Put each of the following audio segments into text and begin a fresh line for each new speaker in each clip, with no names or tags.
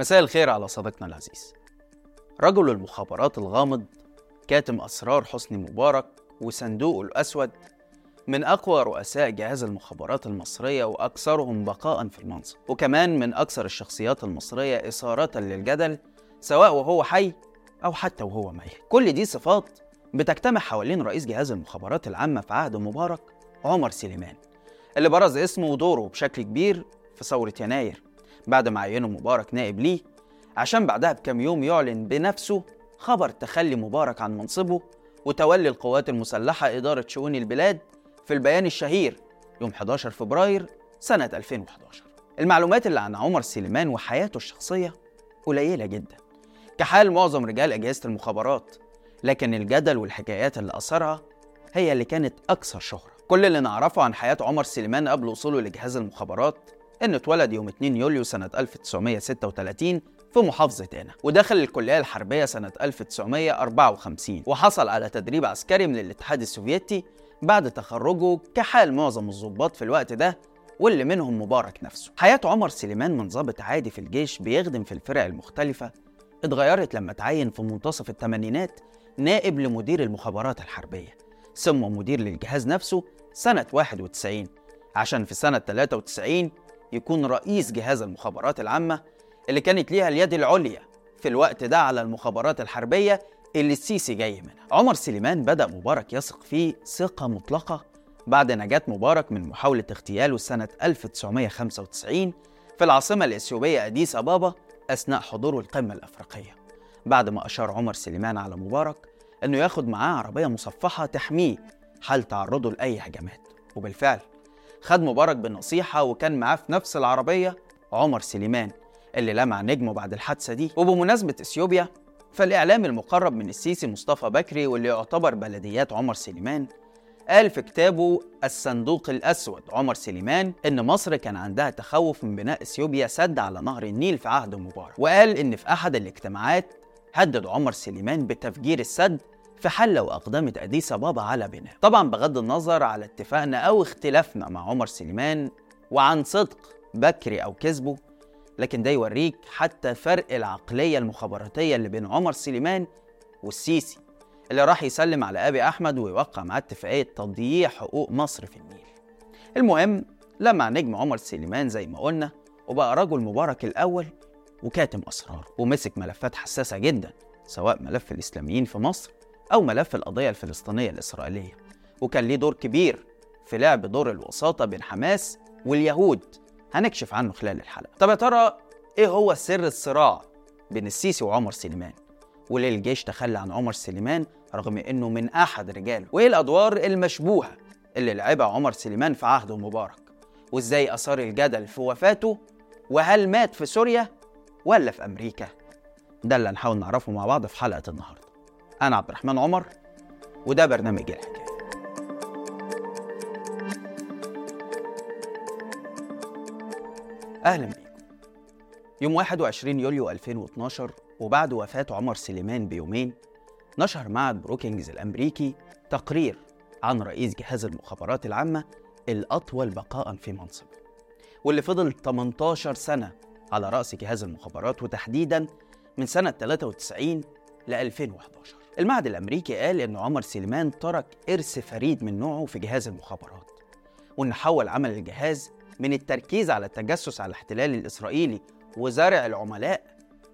مساء الخير على صديقنا العزيز. رجل المخابرات الغامض كاتم أسرار حسني مبارك وصندوقه الأسود من أقوى رؤساء جهاز المخابرات المصرية وأكثرهم بقاء في المنصب وكمان من أكثر الشخصيات المصرية إثارة للجدل سواء وهو حي أو حتى وهو ميت. كل دي صفات بتجتمع حوالين رئيس جهاز المخابرات العامة في عهد مبارك عمر سليمان اللي برز اسمه ودوره بشكل كبير في ثورة يناير. بعد ما عينه مبارك نائب ليه عشان بعدها بكام يوم يعلن بنفسه خبر تخلي مبارك عن منصبه وتولي القوات المسلحة إدارة شؤون البلاد في البيان الشهير يوم 11 فبراير سنة 2011 المعلومات اللي عن عمر سليمان وحياته الشخصية قليلة جدا كحال معظم رجال أجهزة المخابرات لكن الجدل والحكايات اللي أثرها هي اللي كانت أكثر شهرة. كل اللي نعرفه عن حياة عمر سليمان قبل وصوله لجهاز المخابرات إنه اتولد يوم 2 يوليو سنة 1936 في محافظة قنا ودخل الكلية الحربية سنة 1954 وحصل على تدريب عسكري من الاتحاد السوفيتي بعد تخرجه كحال معظم الضباط في الوقت ده واللي منهم مبارك نفسه. حياة عمر سليمان من ضابط عادي في الجيش بيخدم في الفرق المختلفة اتغيرت لما تعين في منتصف الثمانينات نائب لمدير المخابرات الحربية ثم مدير للجهاز نفسه سنة 91 عشان في سنة 93 يكون رئيس جهاز المخابرات العامة اللي كانت ليها اليد العليا في الوقت ده على المخابرات الحربية اللي السيسي جاي منها. عمر سليمان بدأ مبارك يثق فيه ثقة مطلقة بعد نجاة مبارك من محاولة اغتياله سنة 1995 في العاصمة الإثيوبية أديس أبابا أثناء حضوره القمة الأفريقية. بعد ما أشار عمر سليمان على مبارك إنه ياخد معاه عربية مصفحة تحميه حال تعرضه لأي هجمات. وبالفعل خد مبارك بالنصيحة وكان معاه في نفس العربية عمر سليمان اللي لمع نجمه بعد الحادثة دي. وبمناسبة إثيوبيا فالإعلام المقرب من السيسي مصطفى بكري واللي يعتبر بلديات عمر سليمان قال في كتابه الصندوق الأسود عمر سليمان إن مصر كان عندها تخوف من بناء إثيوبيا سد على نهر النيل في عهد مبارك. وقال إن في أحد الاجتماعات هدد عمر سليمان بتفجير السد في حل لو أقدمت أديس أبابا على بناء طبعا بغض النظر على اتفاقنا أو اختلافنا مع عمر سليمان وعن صدق بكري أو كذبه لكن ده يوريك حتى فرق العقلية المخابراتية اللي بين عمر سليمان والسيسي اللي راح يسلم على أبي أحمد ويوقع معاه اتفاقية تضييع حقوق مصر في النيل. المهم لمع نجم عمر سليمان زي ما قلنا وبقى رجل مبارك الأول وكاتم أسراره ومسك ملفات حساسة جدا سواء ملف الإسلاميين في مصر أو ملف القضية الفلسطينية الإسرائيلية وكان ليه دور كبير في لعب دور الوساطة بين حماس واليهود. هنكشف عنه خلال الحلقة. طب يا ترى إيه هو سر الصراع بين السيسي وعمر سليمان؟ وليه الجيش تخلى عن عمر سليمان رغم إنه من أحد رجاله؟ وإيه الأدوار المشبوهة اللي لعبها عمر سليمان في عهده مبارك وإزاي أثار الجدل في وفاته؟ وهل مات في سوريا ولا في أمريكا؟ ده اللي هنحاول نعرفه مع بعض في حلقة النهاردة. أنا عبد الرحمن عمر وده برنامج الحكاية. أهلا بيكم. يوم 21 يوليو 2012 وبعد وفاة عمر سليمان بيومين نشر معهد بروكينجز الأمريكي تقرير عن رئيس جهاز المخابرات العامة الأطول بقاء في منصبه واللي فضل 18 سنة على رأس جهاز المخابرات وتحديدا من سنة 93 ل 2011 المعهد الأمريكي قال إن عمر سليمان ترك إرث فريد من نوعه في جهاز المخابرات وإن حول عمل الجهاز من التركيز على التجسس على الاحتلال الإسرائيلي وزرع العملاء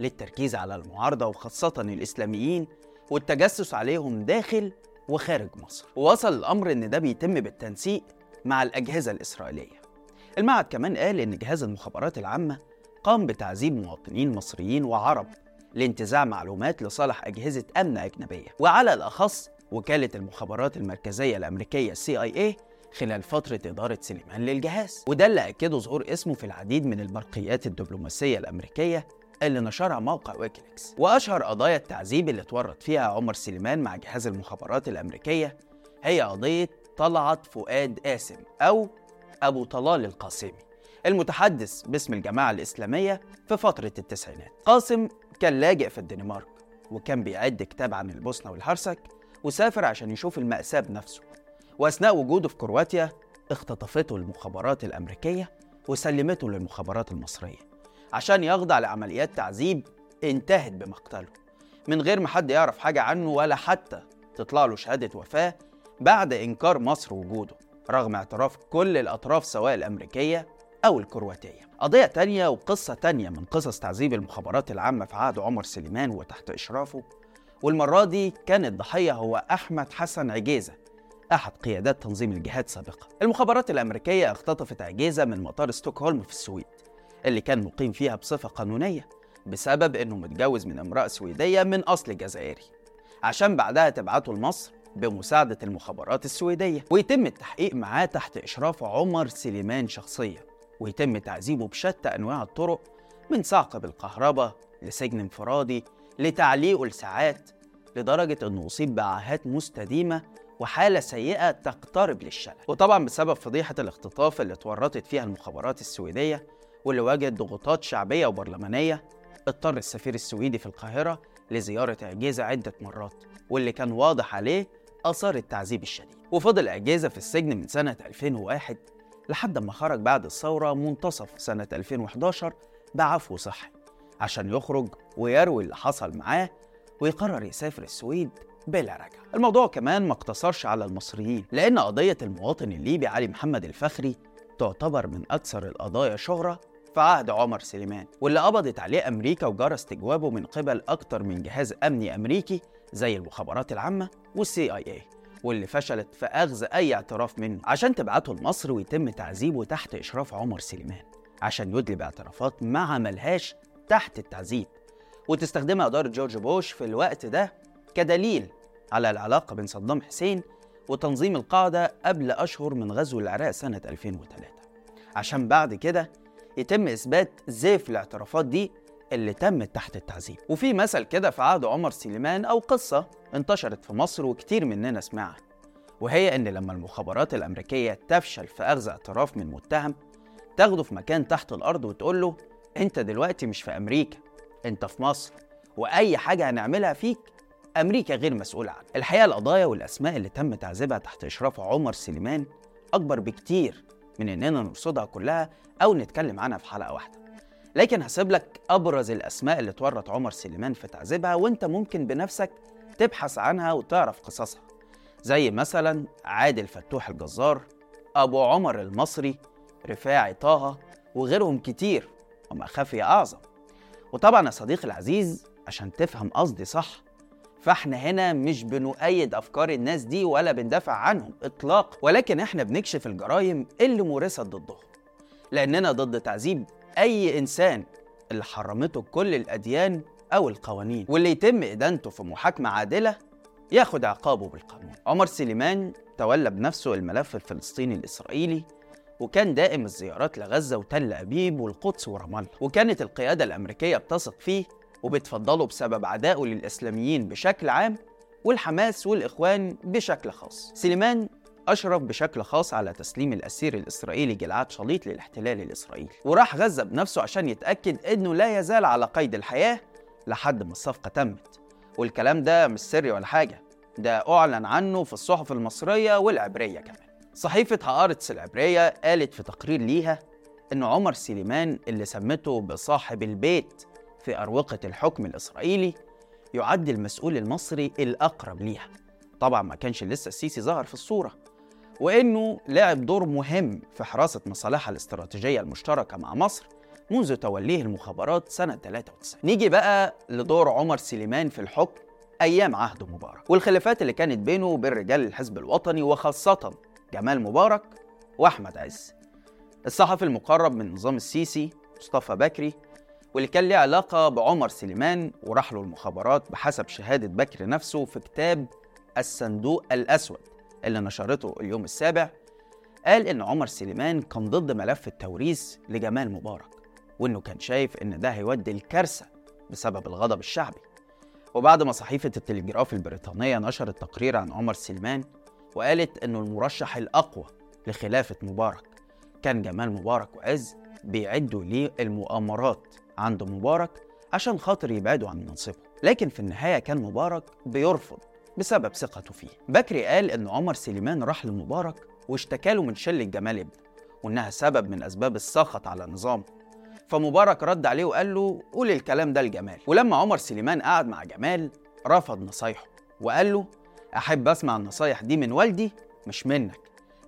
للتركيز على المعارضة وخاصة الإسلاميين والتجسس عليهم داخل وخارج مصر. ووصل الأمر إن ده بيتم بالتنسيق مع الأجهزة الإسرائيلية. المعهد كمان قال إن جهاز المخابرات العامة قام بتعذيب مواطنين مصريين وعرب لانتزاع معلومات لصالح أجهزة أمن أجنبية. وعلى الأخص وكالة المخابرات المركزية الأمريكية CIA خلال فترة إدارة سليمان للجهاز. وده اللي أكده ظهور اسمه في العديد من البرقيات الدبلوماسية الأمريكية اللي نشرها موقع ويكيليكس. وأشهر قضايا التعذيب اللي اتورط فيها عمر سليمان مع جهاز المخابرات الأمريكية هي قضية طلعت فؤاد قاسم أو أبو طلال القاسمي المتحدث باسم الجماعة الإسلامية في فترة التسعينات. قاسم كان لاجئ في الدنمارك وكان بيعد كتاب عن البوسنة والهرسك وسافر عشان يشوف المأساة بنفسه. وأثناء وجوده في كرواتيا اختطفته المخابرات الأمريكية وسلمته للمخابرات المصرية. عشان يخضع لعمليات تعذيب انتهت بمقتله. من غير ما حد يعرف حاجة عنه ولا حتى تطلع له شهادة وفاة بعد إنكار مصر وجوده رغم اعتراف كل الأطراف سواء الأمريكية أو الكرواتية. قضية تانية وقصة تانية من قصص تعذيب المخابرات العامة في عهد عمر سليمان وتحت إشرافه. والمرة دي كان الضحية هو أحمد حسن عجيزة أحد قيادات تنظيم الجهاد سابقا المخابرات الأمريكية اختطفت عجيزة من مطار ستوكهولم في السويد اللي كان مقيم فيها بصفة قانونية بسبب إنه متجوز من امرأة سويدية من أصل جزائري. عشان بعدها تبعته لمصر بمساعدة المخابرات السويدية ويتم التحقيق معاه تحت إشراف عمر سليمان شخصيا. ويتم تعذيبه بشتى أنواع الطرق من صعق بالكهرباء لسجن انفرادي لتعليقه لساعات لدرجة أنه أصيب بعاهات مستديمة وحالة سيئة تقترب للشلل. وطبعا بسبب فضيحة الاختطاف اللي اتورطت فيها المخابرات السويدية واللي واجهت ضغوطات شعبية وبرلمانية اضطر السفير السويدي في القاهرة لزيارة عجيزة عدة مرات واللي كان واضح عليه آثار التعذيب الشديد. وفضل عجيزة في السجن من سنة 2001 لحد ما خرج بعد الثورة منتصف سنة 2011 بعفو صحي عشان يخرج ويروي اللي حصل معاه ويقرر يسافر السويد بلا رجعة. الموضوع كمان ما اقتصرش على المصريين لأن قضية المواطن الليبي علي محمد الفخري تعتبر من أكثر القضايا شهرة في عهد عمر سليمان واللي قبضت عليه أمريكا وجرى استجوابه من قبل أكتر من جهاز أمني أمريكي زي المخابرات العامة والسي آي اي واللي فشلت في أخذ أي اعتراف منه عشان تبعته لمصر ويتم تعذيبه تحت إشراف عمر سليمان. عشان يدلي باعترافات ما عملهاش تحت التعذيب. وتستخدمها إدارة جورج بوش في الوقت ده كدليل على العلاقة بين صدام حسين وتنظيم القاعدة قبل أشهر من غزو العراق سنة 2003 عشان بعد كده يتم إثبات زيف الاعترافات دي اللي تمت تحت التعذيب. وفي مثل كده في عهد عمر سليمان أو قصة انتشرت في مصر وكتير مننا سمعها وهي إن لما المخابرات الأمريكية تفشل في أخذ اعتراف من متهم تاخده في مكان تحت الأرض وتقول له أنت دلوقتي مش في أمريكا أنت في مصر وأي حاجة هنعملها فيك أمريكا غير مسؤولة عنها الحقيقة القضايا والأسماء اللي تم تعذيبها تحت إشراف عمر سليمان أكبر بكتير من إننا نرصدها كلها أو نتكلم عنها في حلقة واحدة. لكن هسيب لك أبرز الأسماء اللي تورط عمر سليمان في تعذيبها وأنت ممكن بنفسك تبحث عنها وتعرف قصصها. زي مثلا عادل فتوح الجزار أبو عمر المصري رفاعي طه وغيرهم كتير وما خفي أعظم. وطبعا يا صديقي العزيز عشان تفهم قصدي صح فاحنا هنا مش بنؤيد أفكار الناس دي ولا بندافع عنهم اطلاقا. ولكن إحنا بنكشف الجرائم اللي مورست ضدهم. لأننا ضد تعذيب أي إنسان اللي حرمته كل الأديان أو القوانين واللي يتم إدانته في محاكمة عادلة ياخد عقابه بالقانون. عمر سليمان تولى بنفسه الملف الفلسطيني الإسرائيلي وكان دائم الزيارات لغزة وتل أبيب والقدس ورام الله وكانت القيادة الأمريكية بتثق فيه وبتفضله بسبب عدائه للإسلاميين بشكل عام والحماس والإخوان بشكل خاص. سليمان أشرف بشكل خاص على تسليم الأسير الإسرائيلي جلعاد شليط للاحتلال الإسرائيلي. وراح غزة بنفسه عشان يتأكد إنه لا يزال على قيد الحياة لحد ما الصفقة تمت. والكلام ده مش سري ولا حاجة ده أعلن عنه في الصحف المصرية والعبرية كمان. صحيفة هآرتس العبرية قالت في تقرير ليها إن عمر سليمان اللي سمته بصاحب البيت في أروقة الحكم الإسرائيلي يعد المسؤول المصري الأقرب ليها. طبعا ما كانش لسه السيسي ظهر في الصورة. وإنه لعب دور مهم في حراسة مصالحها الاستراتيجية المشتركة مع مصر منذ توليه المخابرات سنة 93 نيجي بقى لدور عمر سليمان في الحكم أيام عهد مبارك والخلافات اللي كانت بينه وبين رجال الحزب الوطني وخاصة جمال مبارك وأحمد عز. الصحفي المقرب من نظام السيسي مصطفى بكري واللي كان ليه علاقة بعمر سليمان وراح له المخابرات بحسب شهادة بكر نفسه في كتاب الصندوق الأسود. اللي نشرته اليوم السابع قال إن عمر سليمان كان ضد ملف التوريث لجمال مبارك وإنه كان شايف إن ده هيودي الكارثة بسبب الغضب الشعبي. وبعد ما صحيفة التلجراف البريطانية نشرت تقرير عن عمر سليمان وقالت إنه المرشح الأقوى لخلافة مبارك. كان جمال مبارك وعز بيعدوا ليه المؤامرات عند مبارك عشان خاطر يبعدوا عن منصبه. لكن في النهاية كان مبارك بيرفض بسبب ثقته فيه. بكري قال إن عمر سليمان راح لمبارك واشتكى له من شلة جمال ابنه وإنها سبب من أسباب السخط على نظامه. فمبارك رد عليه وقال له قول الكلام ده لجمال. ولما عمر سليمان قعد مع جمال رفض نصايحه وقال له أحب أسمع النصايح دي من والدي مش منك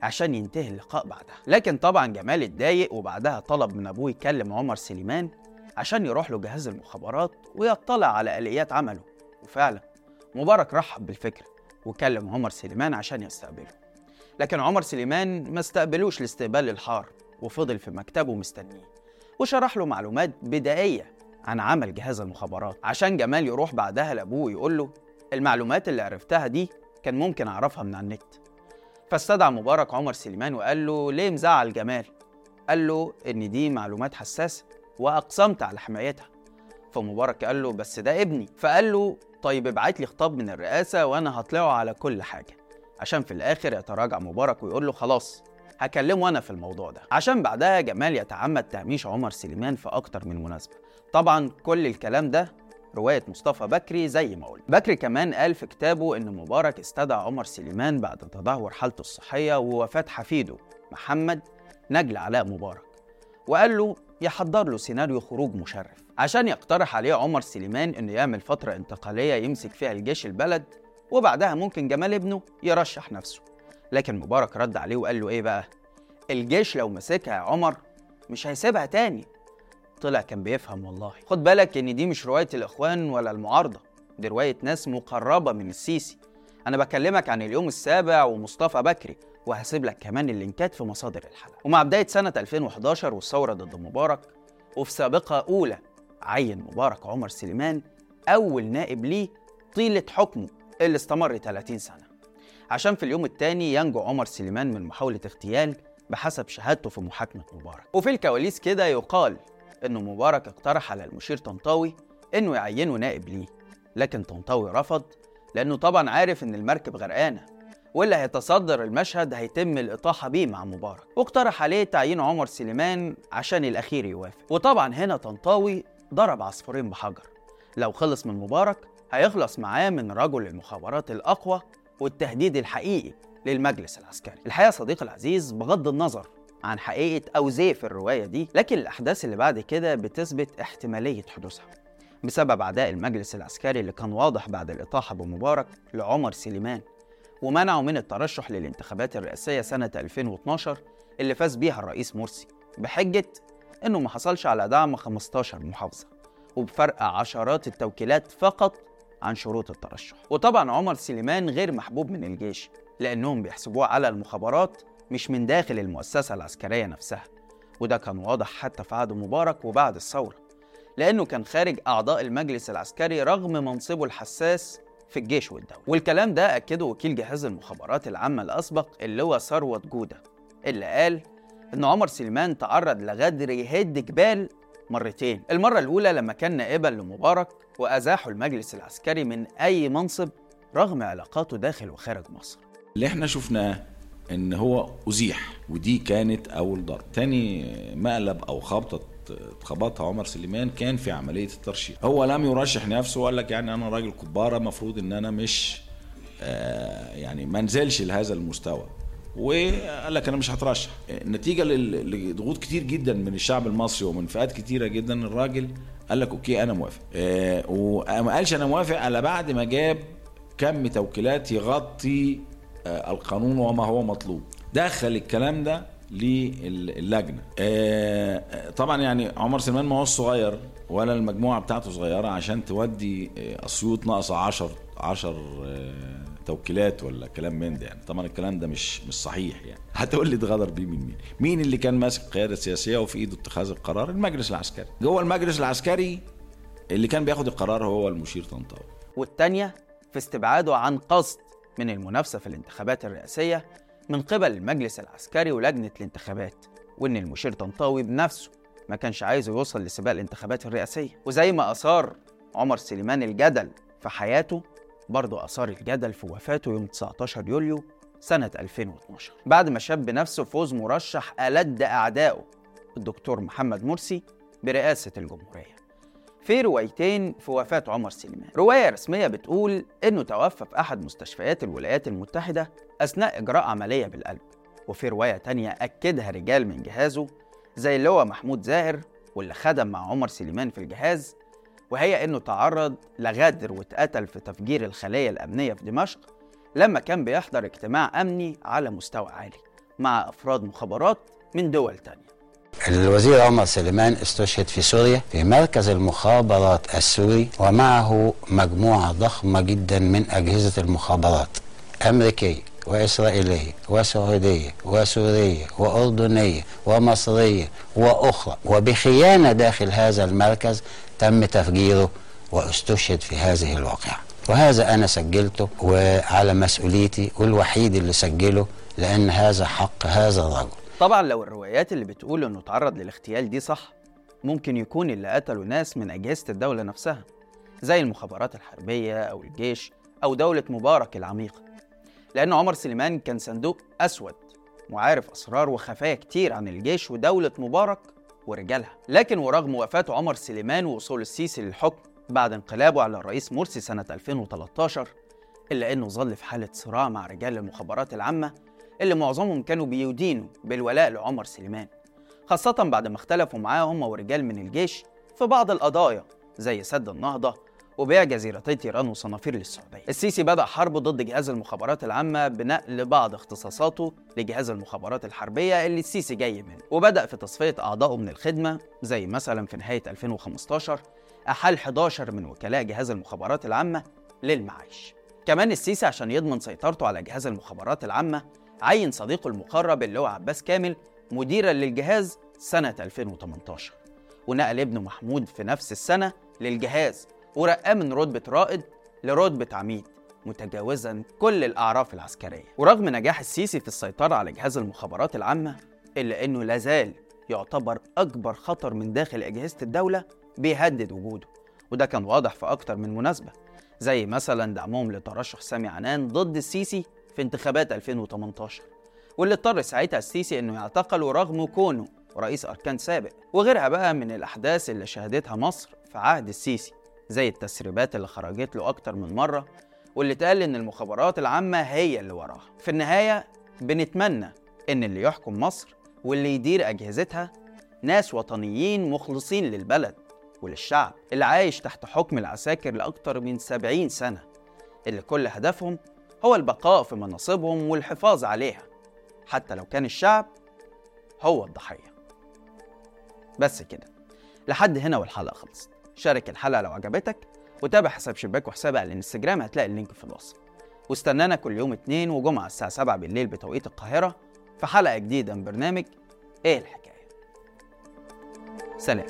عشان ينتهي اللقاء بعدها. لكن طبعا جمال اتضايق وبعدها طلب من أبوه يكلم عمر سليمان عشان يروح له جهاز المخابرات ويطلع على آليات عمله. وفعلا مبارك رحب بالفكرة وكلم عمر سليمان عشان يستقبله. لكن عمر سليمان ما استقبلوش الاستقبال الحار وفضل في مكتبه مستنيه وشرح له معلومات بدائية عن عمل جهاز المخابرات عشان جمال يروح بعدها لأبوه يقول له المعلومات اللي عرفتها دي كان ممكن أعرفها من على النت. فاستدعى مبارك عمر سليمان وقال له ليه مزعل جمال؟ قال له إن دي معلومات حساسة وأقسمت على حمايتها. فمبارك قال له بس ده ابني. فقال له طيب ابعت لي خطاب من الرئاسة وأنا هطلعه على كل حاجة. عشان في الآخر يتراجع مبارك ويقول له خلاص هكلمه أنا في الموضوع ده. عشان بعدها جمال يتعمد تهميش عمر سليمان في أكتر من مناسبة. طبعا كل الكلام ده رواية مصطفى بكري زي ما قلت بكري كمان قال في كتابه إن مبارك استدعى عمر سليمان بعد تدهور حالته الصحية ووفاة حفيده محمد نجل علاء مبارك. وقال له يحضر له سيناريو خروج مشرف. عشان يقترح عليه عمر سليمان إنه يعمل فترة انتقالية يمسك فيها الجيش البلد وبعدها ممكن جمال ابنه يرشح نفسه. لكن مبارك رد عليه وقال له إيه بقى؟ الجيش لو مسكها يا عمر مش هيسيبها تاني. طلع كان بيفهم والله. خد بالك إن دي مش رواية الإخوان ولا المعارضة دي رواية ناس مقربة من السيسي. أنا بكلمك عن اليوم السابع ومصطفى بكري وهسيب لك كمان اللينكات في مصادر الحلقة. ومع بداية سنة 2011 والثورة ضد مبارك وفي سابقة أولى عين مبارك عمر سليمان أول نائب ليه طيلة حكمه اللي استمر 30 سنة. عشان في اليوم الثاني ينجو عمر سليمان من محاولة اغتيال بحسب شهادته في محاكمة مبارك. وفي الكواليس كده يقال إنه مبارك اقترح على المشير طنطاوي إنه يعينه نائب ليه لكن طنطاوي رفض لأنه طبعا عارف إن المركب غرقانة واللي هيتصدر المشهد هيتم الإطاحة بيه مع مبارك. واقترح عليه تعيين عمر سليمان عشان الأخير يوافق. وطبعا هنا طنطاوي ضرب عصفورين بحجر. لو خلص من مبارك هيخلص معاه من رجل المخابرات الأقوى والتهديد الحقيقي للمجلس العسكري. الحقيقة صديقي العزيز بغض النظر عن حقيقة أو زيف الرواية دي لكن الأحداث اللي بعد كده بتثبت احتمالية حدوثها. بسبب أعداء المجلس العسكري اللي كان واضح بعد الإطاحة بمبارك لعمر سليمان ومنعه من الترشح للانتخابات الرئاسية سنة 2012 اللي فاز بيها الرئيس مرسي بحجة إنه ما حصلش على دعم 15 محافظة وبفرق عشرات التوكيلات فقط عن شروط الترشح. وطبعا عمر سليمان غير محبوب من الجيش لأنهم بيحسبوه على المخابرات مش من داخل المؤسسة العسكرية نفسها. وده كان واضح حتى في عهد مبارك وبعد الثورة لأنه كان خارج أعضاء المجلس العسكري رغم منصبه الحساس في الجيش والدولة. والكلام ده أكده وكيل جهاز المخابرات العامة الأسبق اللي هو ثروت جودة اللي قال إن عمر سليمان تعرض لغدر يهد جبال مرتين. المرة الأولى لما كان نائبا لمبارك وأزاحوا المجلس العسكري من أي منصب رغم علاقاته داخل وخارج مصر.
اللي إحنا شفناه إن هو أزيح ودي كانت أول ضرب. تاني مقلب أو خبطة اتخبطها عمر سليمان كان في عملية الترشيح هو لم يرشح نفسه وقال لك يعني أنا راجل كباره المفروض إن أنا مش آه يعني ما انزلش لهذا المستوى. وقال لك أنا مش هترشح. نتيجة لضغوط كتير جدا من الشعب المصري ومن فئات كتيرة جدا الراجل قال لك أوكي أنا موافق. آه وما قالش أنا موافق إلا بعد ما جاب كم توكيلات يغطي آه القانون وما هو مطلوب. دخل الكلام ده للجنة. آه طبعا يعني عمر سليمان ما هو صغير ولا المجموعة بتاعته صغيرة عشان تودي أسيوط ناقصة 10 10 توكيلات ولا كلام من ده يعني. طبعا الكلام ده مش مش صحيح يعني. هتقول لي اتغدر بيه من مين؟ مين اللي كان ماسك القياده السياسيه وفي إيده اتخاذ القرار؟ المجلس العسكري. جوه المجلس العسكري اللي كان بياخد القرار هو المشير طنطاوي.
والتانية في استبعاده عن قصد من المنافسة في الانتخابات الرئاسية من قبل المجلس العسكري ولجنة الانتخابات وإن المشير طنطاوي بنفسه ما كانش عايز يوصل لسباق الانتخابات الرئاسية. وزي ما أثار عمر سليمان الجدل في حياته برضه أثار الجدل في وفاته يوم 19 يوليو سنة 2012 بعد ما شاب بنفسه فوز مرشح ألد أعدائه الدكتور محمد مرسي برئاسة الجمهورية. في روايتين في وفاة عمر سليمان. رواية رسمية بتقول إنه توفى في أحد مستشفيات الولايات المتحدة أثناء إجراء عملية بالقلب. وفي رواية تانية أكدها رجال من جهازه زي اللواء محمود زاهر واللي خدم مع عمر سليمان في الجهاز وهي إنه تعرض لغدر واتقتل في تفجير الخلايا الأمنية في دمشق لما كان بيحضر اجتماع أمني على مستوى عالي مع أفراد مخابرات من دول تانية.
الوزير عمر سليمان استشهد في سوريا في مركز المخابرات السوري ومعه مجموعة ضخمة جدا من أجهزة المخابرات أمريكية وإسرائيلية وسعودية وسورية وأردنية ومصرية وأخرى. وبخيانة داخل هذا المركز تم تفجيره واستشهد في هذه الواقعة. وهذا أنا سجلته وعلى مسؤوليتي والوحيد اللي سجله لأن هذا حق هذا الرجل
طبعا لو الروايات اللي بتقول إنه تعرض للاغتيال دي صح ممكن يكون اللي قتلوا ناس من أجهزة الدولة نفسها زي المخابرات الحربية أو الجيش أو دولة مبارك العميقه لأن عمر سليمان كان صندوق أسود وعارف أسرار وخفايا كتير عن الجيش ودولة مبارك. ورجالها. لكن ورغم وفاة عمر سليمان ووصول السيسي للحكم بعد انقلابه على الرئيس مرسي سنة 2013 إلا إنه ظل في حالة صراع مع رجال المخابرات العامة اللي معظمهم كانوا بيدينوا بالولاء لعمر سليمان خاصة بعد ما اختلفوا معاه هم ورجال من الجيش في بعض القضايا زي سد النهضة وبيع جزيرتي تيران وصنافير للسعودية. السيسي بدأ حربه ضد جهاز المخابرات العامة بنقل بعض اختصاصاته لجهاز المخابرات الحربية اللي السيسي جاي منه وبدأ في تصفية أعضائه من الخدمة زي مثلا في نهاية 2015 أحال 11 من وكلاء جهاز المخابرات العامة للمعاش. كمان السيسي عشان يضمن سيطرته على جهاز المخابرات العامة عين صديقه المقرب اللي هو عباس كامل مديرا للجهاز سنة 2018 ونقل ابنه محمود في نفس السنة للجهاز ورقاه من رتبة رائد لرتبة عميد متجاوزا كل الأعراف العسكرية. ورغم نجاح السيسي في السيطرة على جهاز المخابرات العامة إلا أنه لازال يعتبر أكبر خطر من داخل أجهزة الدولة بيهدد وجوده. وده كان واضح في أكتر من مناسبة زي مثلا دعمهم لترشح سامي عنان ضد السيسي في انتخابات 2018 واللي اضطر ساعتها السيسي إنه يعتقله رغم كونه رئيس أركان سابق. وغيرها بقى من الأحداث اللي شهدتها مصر في عهد السيسي. زي التسريبات اللي خرجت له أكتر من مرة واللي اتقال إن المخابرات العامة هي اللي وراها. في النهاية بنتمنى إن اللي يحكم مصر واللي يدير أجهزتها ناس وطنيين مخلصين للبلد وللشعب اللي عايش تحت حكم العساكر لأكتر من 70 سنة اللي كل هدفهم هو البقاء في مناصبهم والحفاظ عليها حتى لو كان الشعب هو الضحية. بس كده. لحد هنا والحلقة خلصت. شارك الحلقة لو عجبتك وتابع حساب شباك وحسابي على الانستجرام هتلاقي اللينك في الوصف. واستنانا كل يوم اتنين وجمعة الساعة 7 بالليل بتوقيت القاهرة في حلقة جديدة من برنامج إيه الحكاية؟ سلام.